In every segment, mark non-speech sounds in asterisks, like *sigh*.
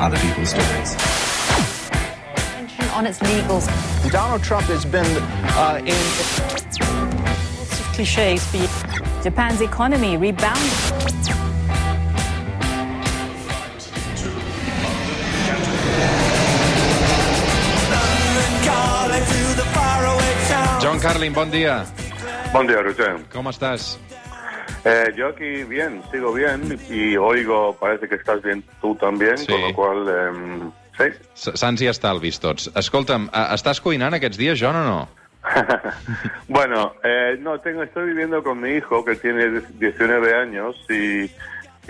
other people's stories. On its legals. Donald Trump has been uh, in. Lots of cliches. Japan's economy rebounded. John Carlin, bon dia. Buen día, Roger. Com estàs? Eh, yo aquí bien, sigo bien y oigo, parece que estás bien tú también, Sí. con lo cual, em, sí. S- Sants i estalvis, tots. Escolta'm, eh, estàs cuinant aquests dies, John, o no? *laughs* bueno, eh, no, tengo, estoy viviendo con mi hijo que tiene 19 años y,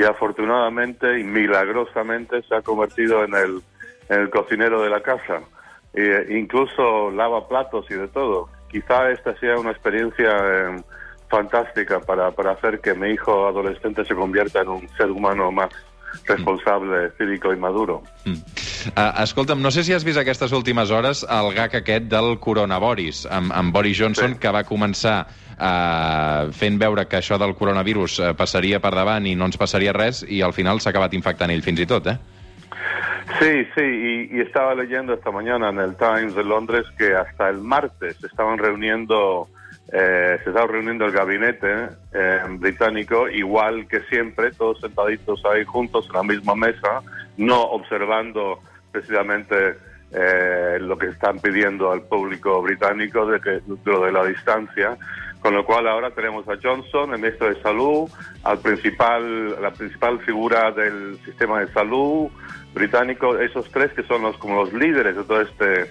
y afortunadamente y milagrosamente se ha convertido en el, en el cocinero de la casa. E incluso lava platos y de todo. Quizá esta sea una experiencia em, fantástica para, para hacer que mi hijo adolescente se convierta en un ser humano más responsable, cívico y maduro. Mm. Uh, escolta'm, no sé si has vist aquestes últimes hores el gag aquest del coronavirus, amb, amb Boris Johnson, Sí. que va començar uh, fent veure que això del coronavirus uh, passaria per davant i no ens passaria res, i al final s'ha acabat infectant ell fins i tot, eh? Sí, sí, y, y estaba leyendo esta mañana en el Times de Londres que hasta el martes estaban reuniendo, eh, se estaba reuniendo el gabinete eh, británico, igual que siempre, todos sentaditos ahí juntos en la misma mesa, no observando precisamente eh, lo que están pidiendo al público británico de que lo de la distancia. Con lo cual ahora tenemos a Johnson, el ministro de Salud, al principal, la principal figura del sistema de salud británico, esos tres que son los como los líderes de todo este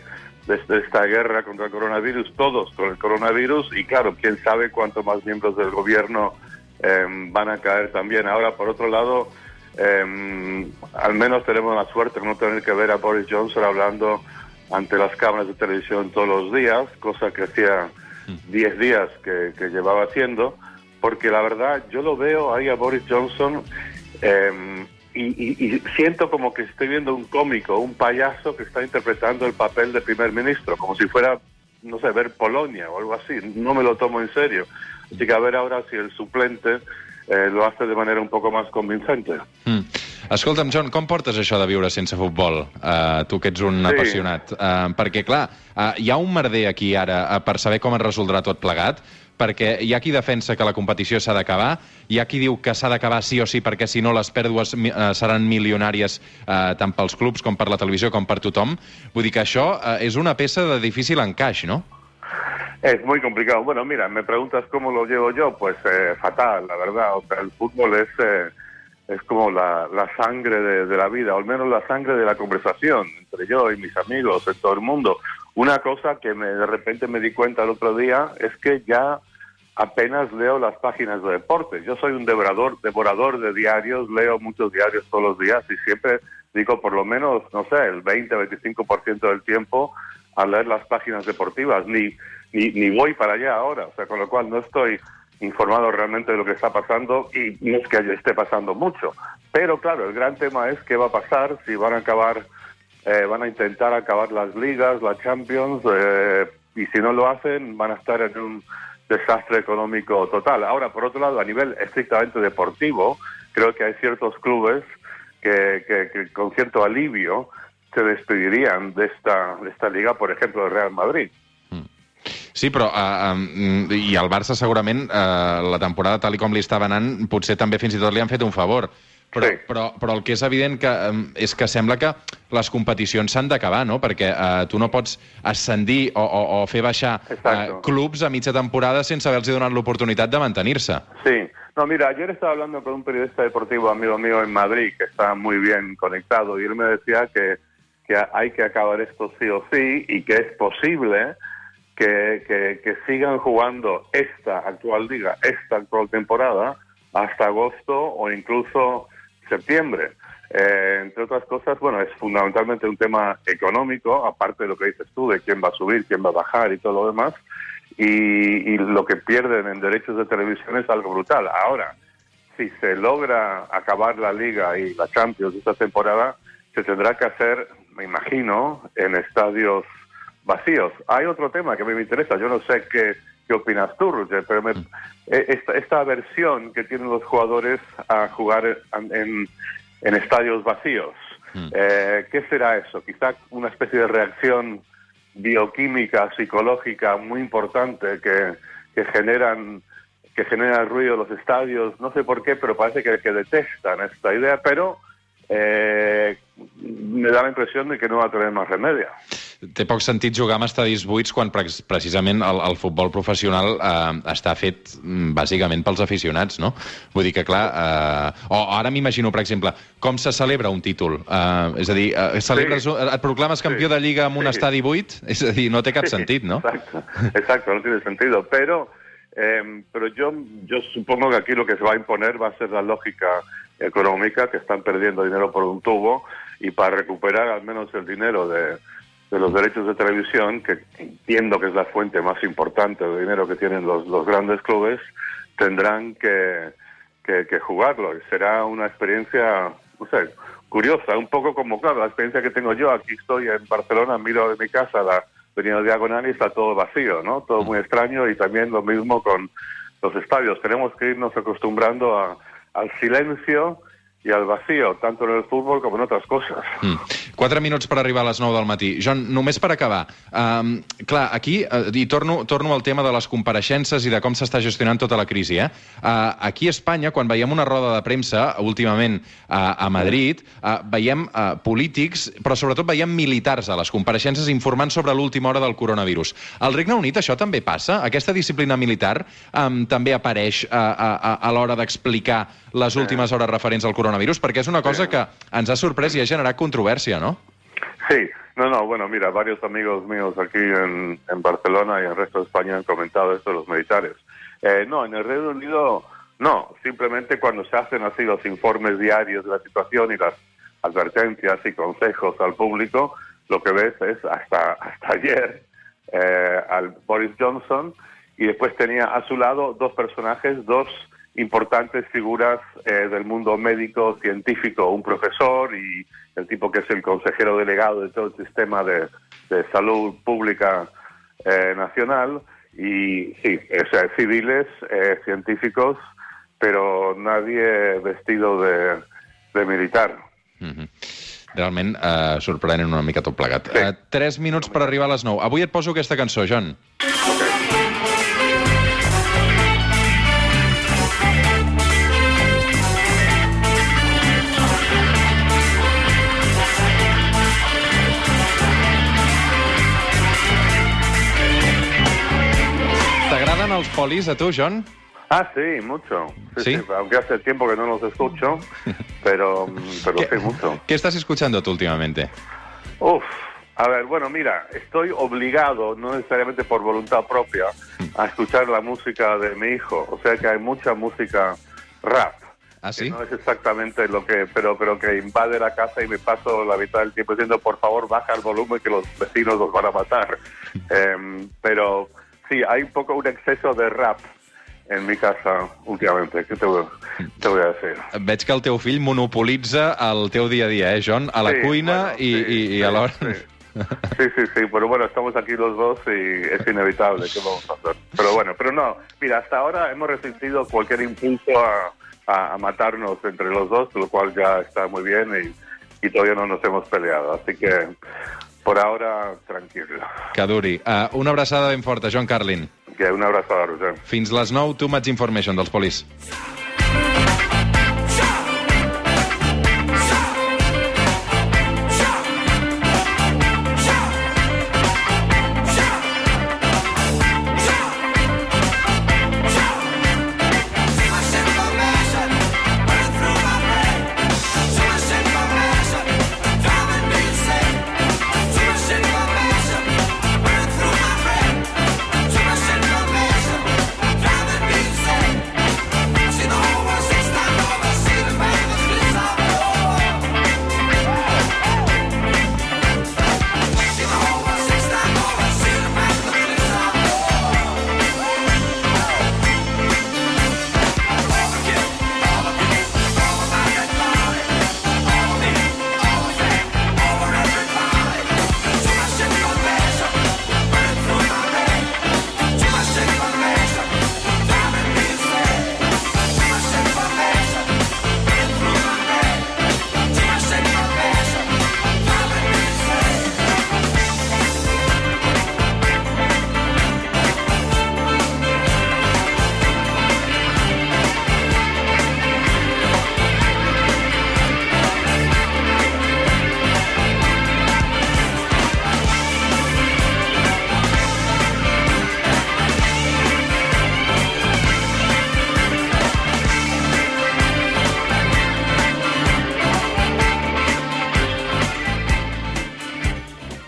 de, este- esta guerra contra el coronavirus, todos con el coronavirus y claro, quién sabe cuántos más miembros del gobierno eh, van a caer también. Ahora, por otro lado, eh, al menos tenemos la suerte de no tener que ver a Boris Johnson hablando ante las cámaras de televisión todos los días, cosa que hacía 10 días que, que llevaba haciendo, porque la verdad yo lo veo ahí a Boris Johnson eh, y, y- y siento como que estoy viendo un cómico, un payaso que está interpretando el papel de primer ministro, como si fuera, no sé, ver Polonia o algo así. No me lo tomo en serio. Así que a ver ahora si el suplente eh, lo hace de manera un poco más convincente. Mm. Escolta'm, John, com portes això de viure sense futbol? Uh, tu que ets un Sí. apassionat. Uh, perquè, clar, uh, hi ha un merder aquí ara uh, per saber com es resoldrà tot plegat, perquè hi ha qui defensa que la competició s'ha d'acabar, hi ha qui diu que s'ha d'acabar sí o sí perquè si no les pèrdues uh, seran milionàries uh, tant pels clubs com per la televisió com per tothom. Vull dir que això uh, és una peça de difícil encaix, no? Es muy complicado. Bueno, mira, me preguntas cómo lo llevo yo, pues eh, fatal, la verdad. O sea, el fútbol es, eh, es como la, la sangre de, de la vida, o al menos la sangre de la conversación entre yo y mis amigos, en todo el mundo. Una cosa que me, de repente me di cuenta el otro día es que ya apenas leo las páginas de deportes. Yo soy un devorador, devorador de diarios, leo muchos diarios todos los días y siempre digo por lo menos, no sé, el 20-25% del tiempo a leer las páginas deportivas. Ni, ni, ni voy para allá ahora, o sea, con lo cual no estoy informado realmente de lo que está pasando y no es que esté pasando mucho. Pero claro, el gran tema es qué va a pasar si van a acabar, eh, van a intentar acabar las ligas, la Champions, eh, y si no lo hacen van a estar en un desastre económico total. Ahora, por otro lado, a nivel estrictamente deportivo, creo que hay ciertos clubes que, que- que con cierto alivio se despedirían de esta, de esta liga, por ejemplo, el Real Madrid. Sí, però uh, um, el Barça segurament uh, la temporada tal com li estava anant potser també fins i tot li han fet un favor. Però, Sí. però, però el que és evident que, um, és que sembla que les competicions s'han d'acabar, no? Perquè uh, tu no pots ascendir o, o, o fer baixar Exacto. clubs a mitja temporada sense haver-los donat l'oportunitat de mantenir-se. Sí, no, mira, ayer estaba hablando con un periodista deportivo amigo mío en Madrid que está muy bien conectado y él me decía que, que hay que acabar esto sí o sí y que es posible que, que, que sigan jugando esta actual liga, esta actual temporada hasta agosto o incluso septiembre. Eh, entre otras cosas, bueno, es fundamentalmente un tema económico, aparte de lo que dices tú, de quién va a subir, quién va a bajar y todo lo demás y, lo que pierden en derechos de televisión es algo brutal. Ahora, si se logra acabar la Liga y la Champions esta temporada, se tendrá que hacer, me imagino, en estadios vacíos. Hay otro tema que me interesa, yo no sé qué, qué opinas tú, Roger, pero me- esta, esta aversión que tienen los jugadores a jugar en, en- en estadios vacíos. Eh, ¿Qué será eso? Quizá una especie de reacción bioquímica, psicológica muy importante que, que generan que genera ruido los estadios, no sé por qué, pero parece que, que detestan esta idea, pero eh, me da la impressió de que no va a tener más remedio. Té poc sentit jugar amb estadis buits quan pre precisament el, el futbol professional eh, està fet mm, bàsicament pels aficionats, no? Vull dir que, clar, eh, o ara m'imagino, per exemple, com se celebra un títol. Eh, és a dir, eh, celebres, Sí. et proclames campió Sí. de Lliga amb un Sí. estadi buit? És a dir, no té cap sentit, no? Exacto, exacto, no tiene sentido. Pero, eh, pero yo, yo supongo que aquí lo que se va a imponer va a ser la lógica económica, que están perdiendo dinero por un tubo, y para recuperar al menos el dinero de, de los derechos de televisión, que entiendo que es la fuente más importante de dinero que tienen los, los grandes clubes, tendrán que, que, que jugarlo. Será una experiencia, no sé, curiosa, un poco como, claro, la experiencia que tengo yo. Aquí estoy en Barcelona, miro de mi casa la avenida Diagonal y está todo vacío, ¿no? Todo muy extraño y también lo mismo con los estadios. Tenemos que irnos acostumbrando a, al silencio y al vacío, tanto en el fútbol como en otras cosas. Mm. Quatre minuts per arribar a les 9 del matí. John, només per acabar. Um, clar, aquí, uh, i torno, torno al tema de les compareixences i de com s'està gestionant tota la crisi. Eh? Uh, aquí a Espanya, quan veiem una roda de premsa, últimament uh, a Madrid, uh, veiem uh, polítics, però sobretot veiem militars a les compareixences informant sobre l'última hora del coronavirus. Al Regne Unit això també passa? Aquesta disciplina militar um, també apareix uh, a, a, a l'hora d'explicar les últimes hores referents al coronavirus? Perquè és una cosa que ens ha sorprès i ha generat controvèrsia, no? Sí, no, no, bueno, mira, varios amigos míos aquí en, en Barcelona y en el resto de España han comentado esto de los militares. Eh, no, en el Reino Unido no, simplemente cuando se hacen así los informes diarios de la situación y las advertencias y consejos al público, lo que ves es hasta, hasta ayer eh, al Boris Johnson y después tenía a su lado dos personajes, dos importantes figuras eh, del mundo médico, científico, un profesor y el tipo que es el consejero delegado de todo el sistema de, de salud pública eh, nacional y sí, o sea, civiles, eh, científicos, pero nadie vestido de, de militar. Mm -hmm. Realment eh, sorprenent una mica tot plegat. Sí. Eh, tres minuts per arribar a les 9. Avui et poso aquesta cançó, John. Els polis, a tu, John? Ah, sí, mucho. ¿Sí? aunque hace tiempo que no los escucho, *laughs* pero, pero sí, mucho. ¿Qué estás escuchando tú últimamente? Uf, a ver, bueno, mira, estoy obligado, no necesariamente por voluntad propia, a escuchar la música de mi hijo. O sea que hay mucha música rap. ¿Ah, que sí? no es exactamente lo que, pero, pero que invade la casa y me paso la mitad del tiempo diciendo, por favor, baja el volumen que los vecinos los van a matar. *laughs* Em, pero sí, hay un poco un exceso de rap en mi casa últimamente. ¿Qué te, voy- te voy a decir? Veig que el teu fill monopolitza el teu dia a dia, eh, John? A la Sí, cuina bueno, i, sí, i, i sí, alhora... Sí. Sí, sí, sí, pero bueno, estamos aquí los dos y es inevitable, ¿qué vamos a hacer? Pero bueno, pero no, mira, hasta ahora hemos resistido cualquier impulso a, a- a matarnos entre los dos, lo cual ya está muy bien y, y todavía no nos hemos peleado, así que por ahora tranquilo. Que duri. Uh, una abraçada ben forta, John Carlin. Que un abrazo a Roger. Fins les 9, Too Much Information dels polis.